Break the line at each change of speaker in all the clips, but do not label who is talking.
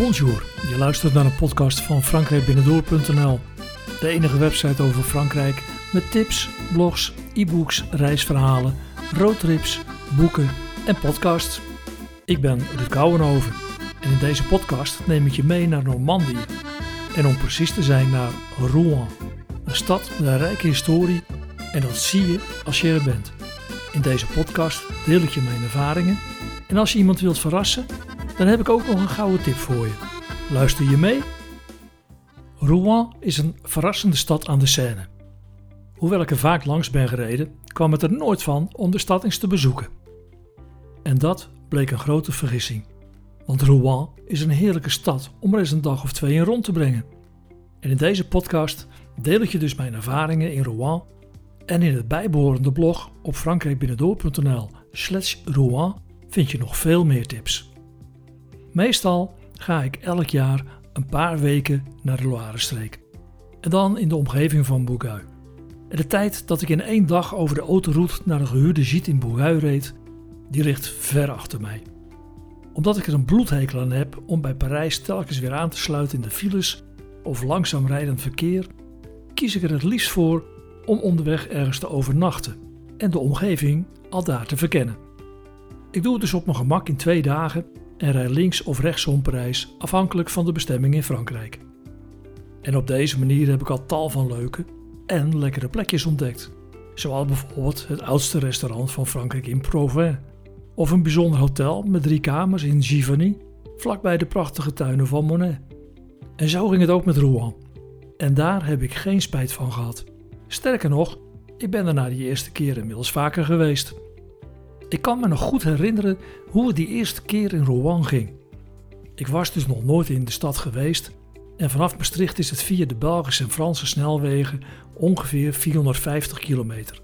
Bonjour, je luistert naar een podcast van frankrijkbinnendoor.nl, de enige website over Frankrijk met tips, blogs, e-books, reisverhalen, roadtrips, boeken en podcasts. Ik ben Ruud Kouwenhoven en in deze podcast neem ik je mee naar Normandië en om precies te zijn naar Rouen, een stad met een rijke historie en dat zie je als je er bent. In deze podcast deel ik je mijn ervaringen en als je iemand wilt verrassen, dan heb ik ook nog een gouden tip voor je. Luister je mee? Rouen is een verrassende stad aan de Seine. Hoewel ik er vaak langs ben gereden, kwam het er nooit van om de stad eens te bezoeken. En dat bleek een grote vergissing. Want Rouen is een heerlijke stad om er eens een dag of twee in rond te brengen. En in deze podcast deel ik je dus mijn ervaringen in Rouen en in het bijbehorende blog op frankrijkbinnendoor.nl slash Rouen vind je nog veel meer tips. Meestal ga ik elk jaar een paar weken naar de Loire-streek. En dan in de omgeving van Bourgueil. En de tijd dat ik in één dag over de autoroute naar een gehuurde gîte in Bourgueil reed, die ligt ver achter mij. Omdat ik er een bloedhekel aan heb om bij Parijs telkens weer aan te sluiten in de files of langzaam rijdend verkeer, kies ik er het liefst voor om onderweg ergens te overnachten en de omgeving al daar te verkennen. Ik doe het dus op mijn gemak in twee dagen en rij links of rechtsom Parijs afhankelijk van de bestemming in Frankrijk. En op deze manier heb ik al tal van leuke en lekkere plekjes ontdekt. Zoals bijvoorbeeld het oudste restaurant van Frankrijk in Provence. Of een bijzonder hotel met drie kamers in Giverny, vlakbij de prachtige tuinen van Monet. En zo ging het ook met Rouen. En daar heb ik geen spijt van gehad. Sterker nog, ik ben er na die eerste keer inmiddels vaker geweest. Ik kan me nog goed herinneren hoe het die eerste keer in Rouen ging. Ik was dus nog nooit in de stad geweest en vanaf Maastricht is het via de Belgische en Franse snelwegen ongeveer 450 kilometer.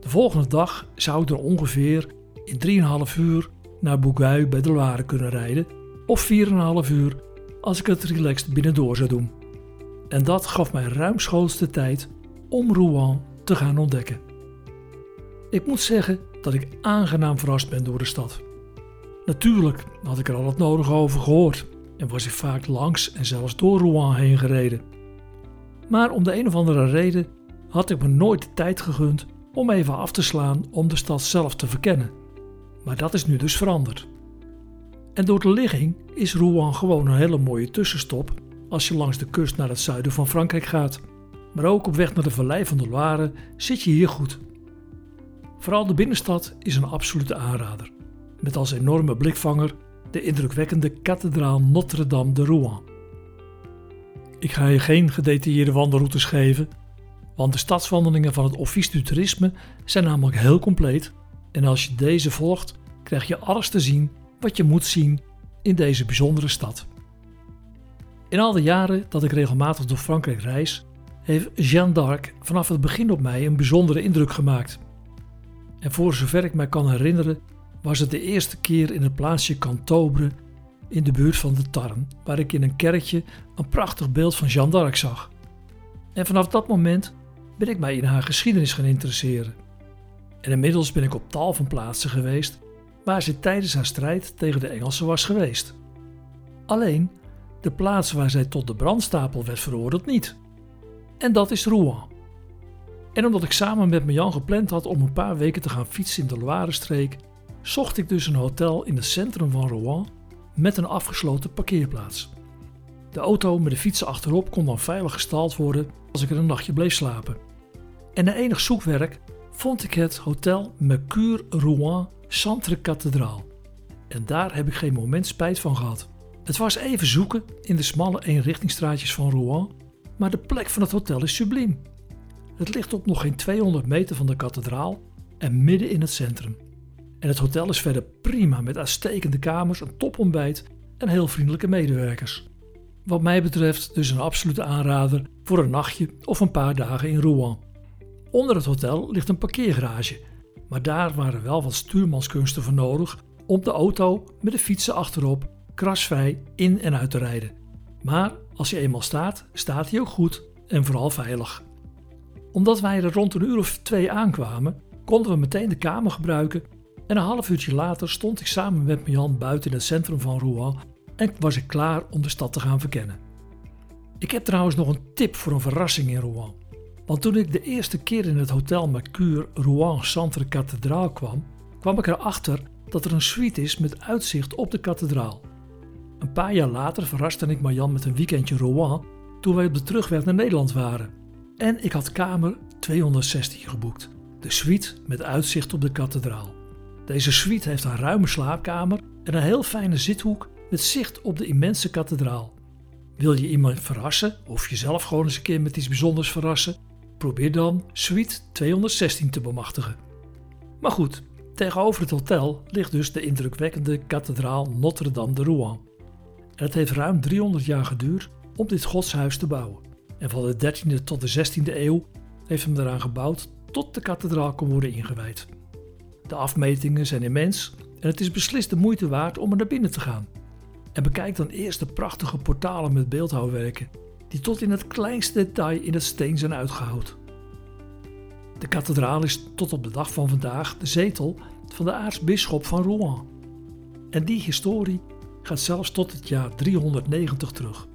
De volgende dag zou ik er ongeveer in 3,5 uur naar Bourgueil bij de Loire kunnen rijden of 4,5 uur als ik het relaxed binnendoor zou doen. En dat gaf mij ruimschoots de tijd om Rouen te gaan ontdekken. Ik moet zeggen dat ik aangenaam verrast ben door de stad. Natuurlijk had ik er al het nodige over gehoord en was ik vaak langs en zelfs door Rouen heen gereden. Maar om de een of andere reden had ik me nooit de tijd gegund om even af te slaan om de stad zelf te verkennen. Maar dat is nu dus veranderd. En door de ligging is Rouen gewoon een hele mooie tussenstop als je langs de kust naar het zuiden van Frankrijk gaat. Maar ook op weg naar de vallei van de Loire zit je hier goed. Vooral de binnenstad is een absolute aanrader, met als enorme blikvanger de indrukwekkende kathedraal Notre-Dame de Rouen. Ik ga je geen gedetailleerde wandelroutes geven, want de stadswandelingen van het Office du Tourisme zijn namelijk heel compleet en als je deze volgt, krijg je alles te zien wat je moet zien in deze bijzondere stad. In al de jaren dat ik regelmatig door Frankrijk reis, heeft Jeanne d'Arc vanaf het begin op mij een bijzondere indruk gemaakt. En voor zover ik mij kan herinneren, was het de eerste keer in het plaatsje Cantobre in de buurt van de Tarn, waar ik in een kerkje een prachtig beeld van Jeanne d'Arc zag. En vanaf dat moment ben ik mij in haar geschiedenis gaan interesseren. En inmiddels ben ik op tal van plaatsen geweest waar ze tijdens haar strijd tegen de Engelsen was geweest. Alleen de plaats waar zij tot de brandstapel werd veroordeeld niet. En dat is Rouen. En omdat ik samen met Jan gepland had om een paar weken te gaan fietsen in de Loire-streek, zocht ik dus een hotel in het centrum van Rouen met een afgesloten parkeerplaats. De auto met de fietsen achterop kon dan veilig gestald worden als ik er een nachtje bleef slapen. En na enig zoekwerk vond ik het Hotel Mercure Rouen Centre Cathedraal. En daar heb ik geen moment spijt van gehad. Het was even zoeken in de smalle eenrichtingstraatjes van Rouen, maar de plek van het hotel is subliem. Het ligt op nog geen 200 meter van de kathedraal en midden in het centrum. En het hotel is verder prima met uitstekende kamers, een topontbijt en heel vriendelijke medewerkers. Wat mij betreft dus een absolute aanrader voor een nachtje of een paar dagen in Rouen. Onder het hotel ligt een parkeergarage, maar daar waren wel wat stuurmanskunsten voor nodig om de auto met de fietsen achterop krasvrij in en uit te rijden. Maar als je eenmaal staat, staat hij ook goed en vooral veilig omdat wij er rond een uur of twee aankwamen, konden we meteen de kamer gebruiken en een half uurtje later stond ik samen met Jan buiten in het centrum van Rouen en was ik klaar om de stad te gaan verkennen. Ik heb trouwens nog een tip voor een verrassing in Rouen. Want toen ik de eerste keer in het Hotel Mercure Rouen Centre Kathedraal kwam, kwam ik erachter dat er een suite is met uitzicht op de kathedraal. Een paar jaar later verraste ik Marjan met een weekendje Rouen toen wij op de terugweg naar Nederland waren. En ik had kamer 216 geboekt, de suite met uitzicht op de kathedraal. Deze suite heeft een ruime slaapkamer en een heel fijne zithoek met zicht op de immense kathedraal. Wil je iemand verrassen of jezelf gewoon eens een keer met iets bijzonders verrassen? Probeer dan suite 216 te bemachtigen. Maar goed, tegenover het hotel ligt dus de indrukwekkende kathedraal Notre-Dame de Rouen. En het heeft ruim 300 jaar geduurd om dit godshuis te bouwen. En van de 13e tot de 16e eeuw heeft men eraan gebouwd tot de kathedraal kon worden ingewijd. De afmetingen zijn immens en het is beslist de moeite waard om er naar binnen te gaan. En bekijk dan eerst de prachtige portalen met beeldhouwwerken, die tot in het kleinste detail in het steen zijn uitgehouden. De kathedraal is tot op de dag van vandaag de zetel van de aartsbisschop van Rouen. En die historie gaat zelfs tot het jaar 390 terug.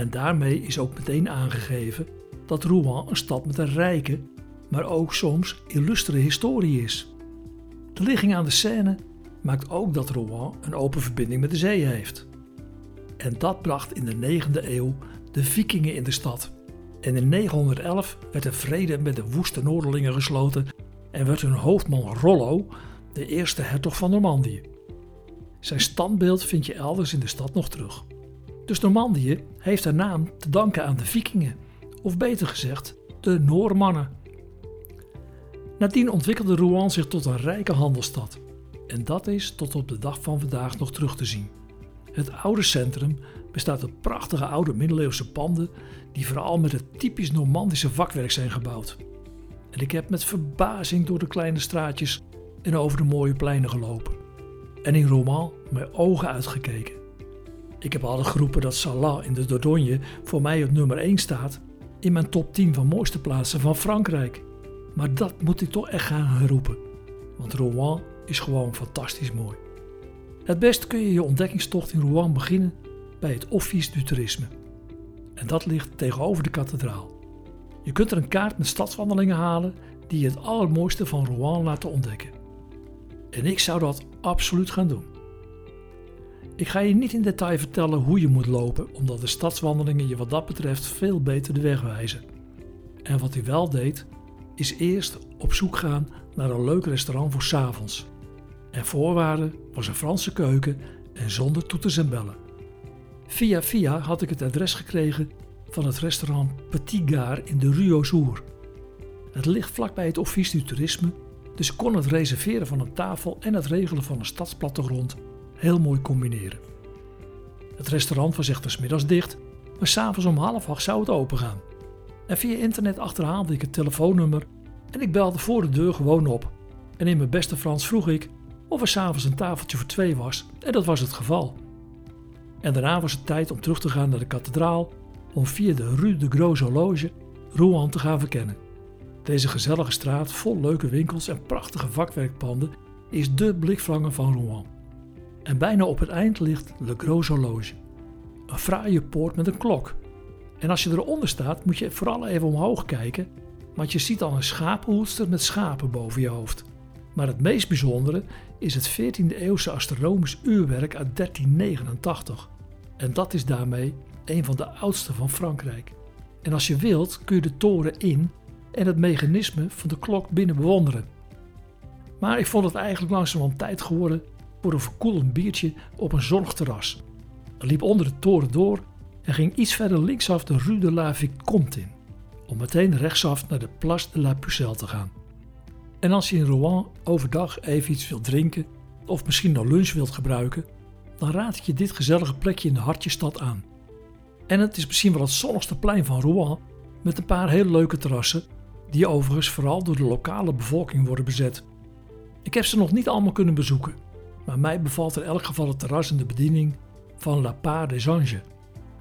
En daarmee is ook meteen aangegeven dat Rouen een stad met een rijke, maar ook soms illustere historie is. De ligging aan de Seine maakt ook dat Rouen een open verbinding met de zee heeft. En dat bracht in de 9e eeuw de vikingen in de stad. En in 911 werd er vrede met de woeste Noorderlingen gesloten en werd hun hoofdman Rollo de eerste hertog van Normandië. Zijn standbeeld vind je elders in de stad nog terug. Dus Normandië heeft haar naam te danken aan de vikingen, of beter gezegd, de Noormannen. Nadien ontwikkelde Rouen zich tot een rijke handelsstad. En dat is tot op de dag van vandaag nog terug te zien. Het oude centrum bestaat uit prachtige oude middeleeuwse panden die vooral met het typisch Normandische vakwerk zijn gebouwd. En ik heb met verbazing door de kleine straatjes en over de mooie pleinen gelopen. En in Rouen mijn ogen uitgekeken. Ik heb al geroepen dat Salah in de Dordogne voor mij op nummer 1 staat in mijn top 10 van mooiste plaatsen van Frankrijk. Maar dat moet ik toch echt gaan herroepen. Want Rouen is gewoon fantastisch mooi. Het best kun je je ontdekkingstocht in Rouen beginnen bij het Office du Tourisme. En dat ligt tegenover de kathedraal. Je kunt er een kaart met stadswandelingen halen die je het allermooiste van Rouen laten ontdekken. En ik zou dat absoluut gaan doen. Ik ga je niet in detail vertellen hoe je moet lopen, omdat de stadswandelingen je wat dat betreft veel beter de weg wijzen. En wat hij wel deed, is eerst op zoek gaan naar een leuk restaurant voor 's avonds. En voorwaarde was een Franse keuken en zonder toeters en bellen. Via via had ik het adres gekregen van het restaurant Petit Gare in de Rue aux Het ligt vlakbij het Office du Tourisme, dus kon het reserveren van een tafel en het regelen van een stadsplattegrond heel mooi combineren. Het restaurant was echter middags dicht, maar s'avonds om half acht zou het open gaan. En via internet achterhaalde ik het telefoonnummer en ik belde voor de deur gewoon op. En in mijn beste Frans vroeg ik of er s'avonds een tafeltje voor twee was en dat was het geval. En daarna was het tijd om terug te gaan naar de kathedraal om via de Rue de Gros Horloge Rouen te gaan verkennen. Deze gezellige straat vol leuke winkels en prachtige vakwerkpanden is de blikvanger van Rouen. En bijna op het eind ligt Le Gros Horloge, een fraaie poort met een klok. En als je eronder staat moet je vooral even omhoog kijken, want je ziet dan een schapenhoedster met schapen boven je hoofd. Maar het meest bijzondere is het 14e eeuwse astronomisch uurwerk uit 1389. En dat is daarmee een van de oudste van Frankrijk. En als je wilt kun je de toren in en het mechanisme van de klok binnen bewonderen. Maar ik vond het eigenlijk langzamerhand tijd geworden voor een verkoelend biertje op een zorgterras. Ik liep onder de toren door en ging iets verder linksaf de Rue de la Vicomte in, om meteen rechtsaf naar de Place de la Pucelle te gaan. En als je in Rouen overdag even iets wilt drinken of misschien nog lunch wilt gebruiken, dan raad ik je dit gezellige plekje in de hartjestad aan. En het is misschien wel het zonnigste plein van Rouen met een paar hele leuke terrassen die overigens vooral door de lokale bevolking worden bezet. Ik heb ze nog niet allemaal kunnen bezoeken, maar mij bevalt in elk geval het terras en de bediening van La Part des Anges.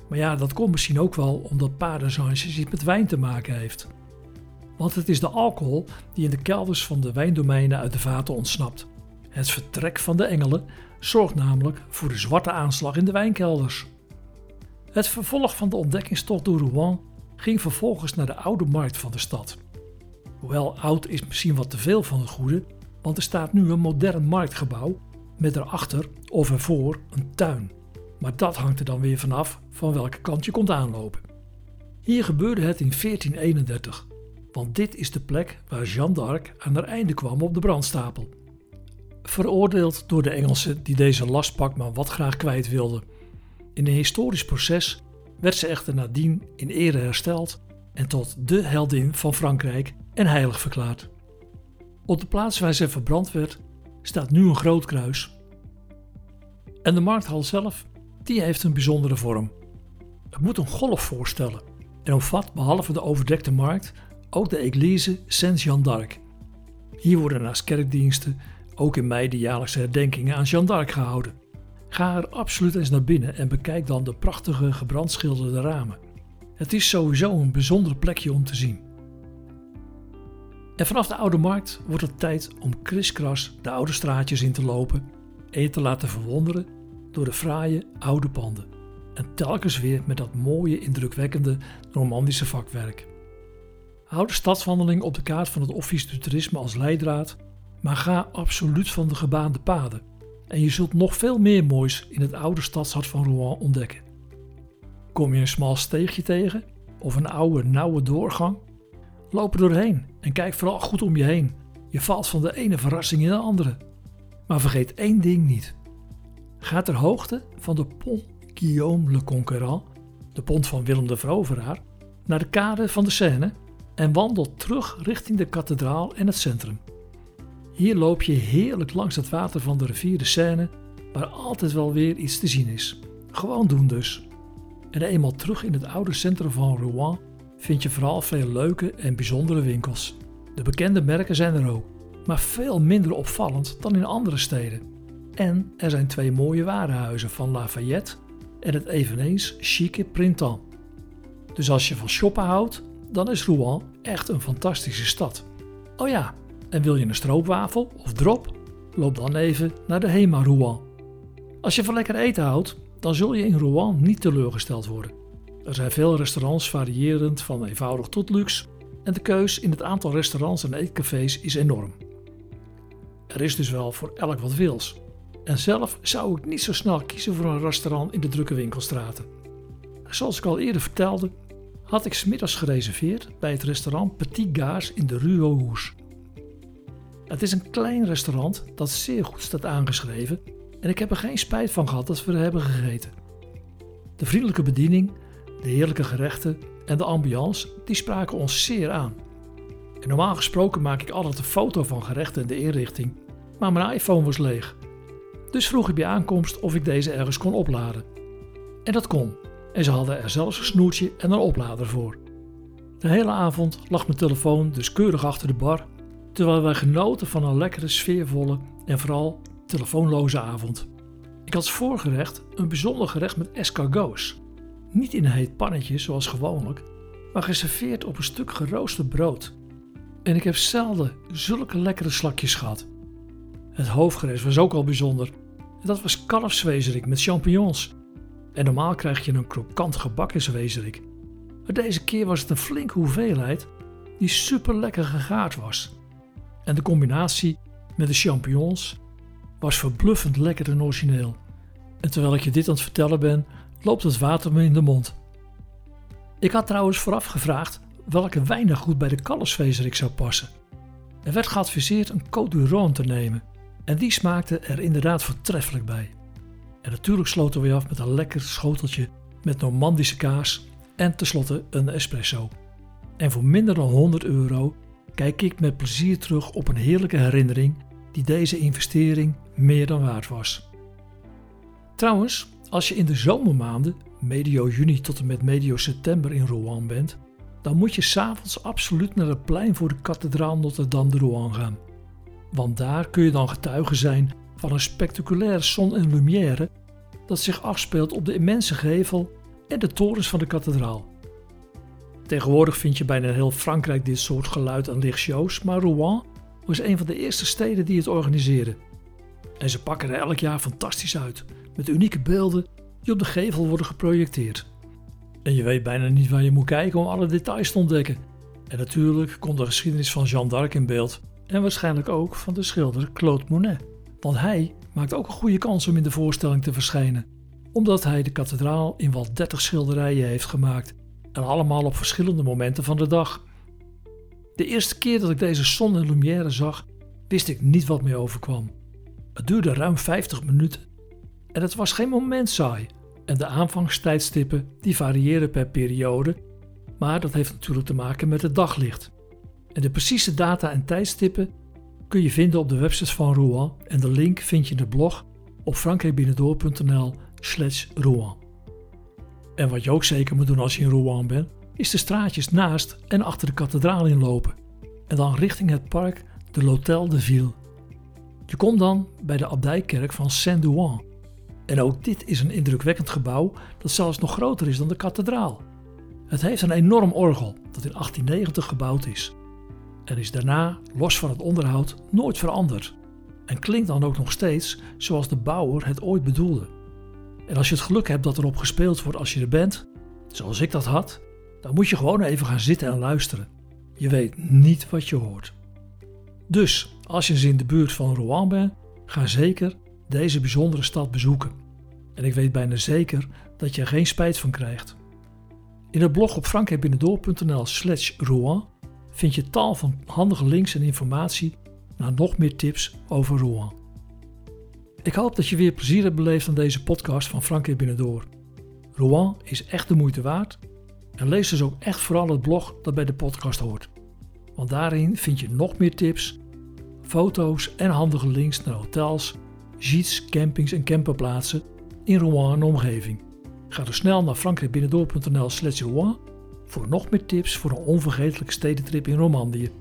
Maar ja, dat komt misschien ook wel omdat Part des Anges iets met wijn te maken heeft. Want het is de alcohol die in de kelders van de wijndomeinen uit de vaten ontsnapt. Het vertrek van de engelen zorgt namelijk voor de zwarte aanslag in de wijnkelders. Het vervolg van de ontdekkingstocht door Rouen ging vervolgens naar de oude markt van de stad. Hoewel oud is misschien wat te veel van het goede, want er staat nu een modern marktgebouw met erachter of ervoor een tuin. Maar dat hangt er dan weer vanaf van welke kant je komt aanlopen. Hier gebeurde het in 1431, want dit is de plek waar Jeanne d'Arc aan haar einde kwam op de brandstapel. Veroordeeld door de Engelsen die deze lastpak maar wat graag kwijt wilden. In een historisch proces werd ze echter nadien in ere hersteld en tot de heldin van Frankrijk en heilig verklaard. Op de plaats waar ze verbrand werd staat nu een groot kruis. En de markthal zelf, die heeft een bijzondere vorm. Het moet een golf voorstellen en omvat behalve de overdekte markt ook de Église Saint-Jean d'Arc. Hier worden naast kerkdiensten ook in mei de jaarlijkse herdenkingen aan Jeanne d'Arc gehouden. Ga er absoluut eens naar binnen en bekijk dan de prachtige gebrandschilderde ramen. Het is sowieso een bijzonder plekje om te zien. En vanaf de Oude Markt wordt het tijd om kriskras de oude straatjes in te lopen en te laten verwonderen door de fraaie oude panden. En telkens weer met dat mooie, indrukwekkende romantische vakwerk. Hou de stadswandeling op de kaart van het Office du Toerisme als leidraad, maar ga absoluut van de gebaande paden. En je zult nog veel meer moois in het oude stadshart van Rouen ontdekken. Kom je een smal steegje tegen of een oude, nauwe doorgang? Loop er doorheen en kijk vooral goed om je heen. Je valt van de ene verrassing in de andere. Maar vergeet één ding niet. Ga ter hoogte van de Pont Guillaume le Conquérant, de pont van Willem de Veroveraar, naar de kade van de Seine en wandel terug richting de kathedraal en het centrum. Hier loop je heerlijk langs het water van de rivier de Seine, waar altijd wel weer iets te zien is. Gewoon doen dus. En eenmaal terug in het oude centrum van Rouen vind je vooral veel leuke en bijzondere winkels. De bekende merken zijn er ook, maar veel minder opvallend dan in andere steden. En er zijn twee mooie warenhuizen van Lafayette en het eveneens chique Printemps. Dus als je van shoppen houdt, dan is Rouen echt een fantastische stad. Oh ja, en wil je een stroopwafel of drop? Loop dan even naar de Hema Rouen. Als je van lekker eten houdt, dan zul je in Rouen niet teleurgesteld worden. Er zijn veel restaurants variërend van eenvoudig tot luxe en de keus in het aantal restaurants en eetcafés is enorm. Er is dus wel voor elk wat wils. En zelf zou ik niet zo snel kiezen voor een restaurant in de drukke winkelstraten. Zoals ik al eerder vertelde, had ik smiddags gereserveerd bij het restaurant Petit Gars in de Rue aux Hoes. Het is een klein restaurant dat zeer goed staat aangeschreven en ik heb er geen spijt van gehad dat we er hebben gegeten. De vriendelijke bediening, de heerlijke gerechten en de ambiance die spraken ons zeer aan. En normaal gesproken maak ik altijd een foto van gerechten en de inrichting, maar mijn iPhone was leeg. Dus vroeg ik bij aankomst of ik deze ergens kon opladen. En dat kon. En ze hadden er zelfs een snoertje en een oplader voor. De hele avond lag mijn telefoon dus keurig achter de bar, terwijl wij genoten van een lekkere, sfeervolle en vooral telefoonloze avond. Ik had als voorgerecht een bijzonder gerecht met escargots. Niet in een heet pannetje zoals gewoonlijk, maar geserveerd op een stuk geroosterd brood. En ik heb zelden zulke lekkere slakjes gehad. Het hoofdgerecht was ook al bijzonder. Dat was kalfswezerik met champignons. En normaal krijg je een krokant gebakken zwezerik. Maar deze keer was het een flinke hoeveelheid die super lekker gegaard was. En de combinatie met de champignons was verbluffend lekker en origineel. En terwijl ik je dit aan het vertellen ben, loopt het water me in de mond. Ik had trouwens vooraf gevraagd welke wijn goed bij de kalfsvezerik zou passen. Er werd geadviseerd een Côte du Rhône te nemen en die smaakte er inderdaad voortreffelijk bij. En natuurlijk sloten we af met een lekker schoteltje met Normandische kaas en tenslotte een espresso. En voor minder dan 100 euro kijk ik met plezier terug op een heerlijke herinnering die deze investering meer dan waard was. Trouwens, als je in de zomermaanden, medio juni tot en met medio september in Rouen bent, dan moet je s'avonds absoluut naar het plein voor de kathedraal Notre-Dame de Rouen gaan. Want daar kun je dan getuige zijn van een spectaculaire zon en lumière dat zich afspeelt op de immense gevel en de torens van de kathedraal. Tegenwoordig vind je bijna heel Frankrijk dit soort geluid- en lichtshows, maar Rouen was een van de eerste steden die het organiseerden. En ze pakken er elk jaar fantastisch uit, met unieke beelden die op de gevel worden geprojecteerd. En je weet bijna niet waar je moet kijken om alle details te ontdekken. En natuurlijk komt de geschiedenis van Jeanne d'Arc in beeld en waarschijnlijk ook van de schilder Claude Monet. Want hij maakt ook een goede kans om in de voorstelling te verschijnen, omdat hij de kathedraal in wel 30 schilderijen heeft gemaakt en allemaal op verschillende momenten van de dag. De eerste keer dat ik deze zon en lumière zag, wist ik niet wat me overkwam. Het duurde ruim 50 minuten en het was geen moment saai. En de aanvangstijdstippen die variëren per periode, maar dat heeft natuurlijk te maken met het daglicht. En de precieze data en tijdstippen kun je vinden op de website van Rouen en de link vind je in de blog op frankrijkbinnendoor.nl slash Rouen. En wat je ook zeker moet doen als je in Rouen bent, is de straatjes naast en achter de kathedraal inlopen en dan richting het park de l'Hôtel de Ville. Je komt dan bij de abdijkerk van Saint-Douan. En ook dit is een indrukwekkend gebouw dat zelfs nog groter is dan de kathedraal. Het heeft een enorm orgel dat in 1890 gebouwd is. En is daarna, los van het onderhoud, nooit veranderd. En klinkt dan ook nog steeds zoals de bouwer het ooit bedoelde. En als je het geluk hebt dat erop gespeeld wordt als je er bent, zoals ik dat had, dan moet je gewoon even gaan zitten en luisteren. Je weet niet wat je hoort. Dus als je eens in de buurt van Rouen bent, ga zeker deze bijzondere stad bezoeken. En ik weet bijna zeker dat je er geen spijt van krijgt. In het blog op frankrijkbinnendoor.nl slash Rouen vind je tal van handige links en informatie naar nog meer tips over Rouen. Ik hoop dat je weer plezier hebt beleefd aan deze podcast van Frankrijk Binnendoor. Rouen is echt de moeite waard en lees dus ook echt vooral het blog dat bij de podcast hoort. Want daarin vind je nog meer tips, foto's en handige links naar hotels, gîtes, campings en camperplaatsen in Rouen en omgeving. Ga dus snel naar frankrijkbinnendoor.nl slash Rouen voor nog meer tips voor een onvergetelijke stedentrip in Romandie.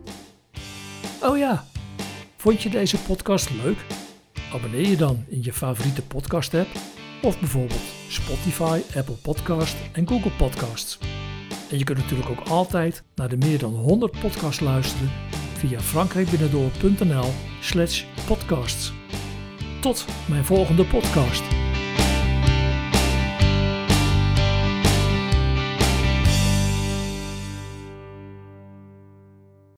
Oh ja, vond je deze podcast leuk? Abonneer je dan in je favoriete podcast app of bijvoorbeeld Spotify, Apple Podcast en Google Podcasts. En je kunt natuurlijk ook altijd naar de meer dan 100 podcasts luisteren via frankrijkbinnendoor.nl slash podcasts. Tot mijn volgende podcast.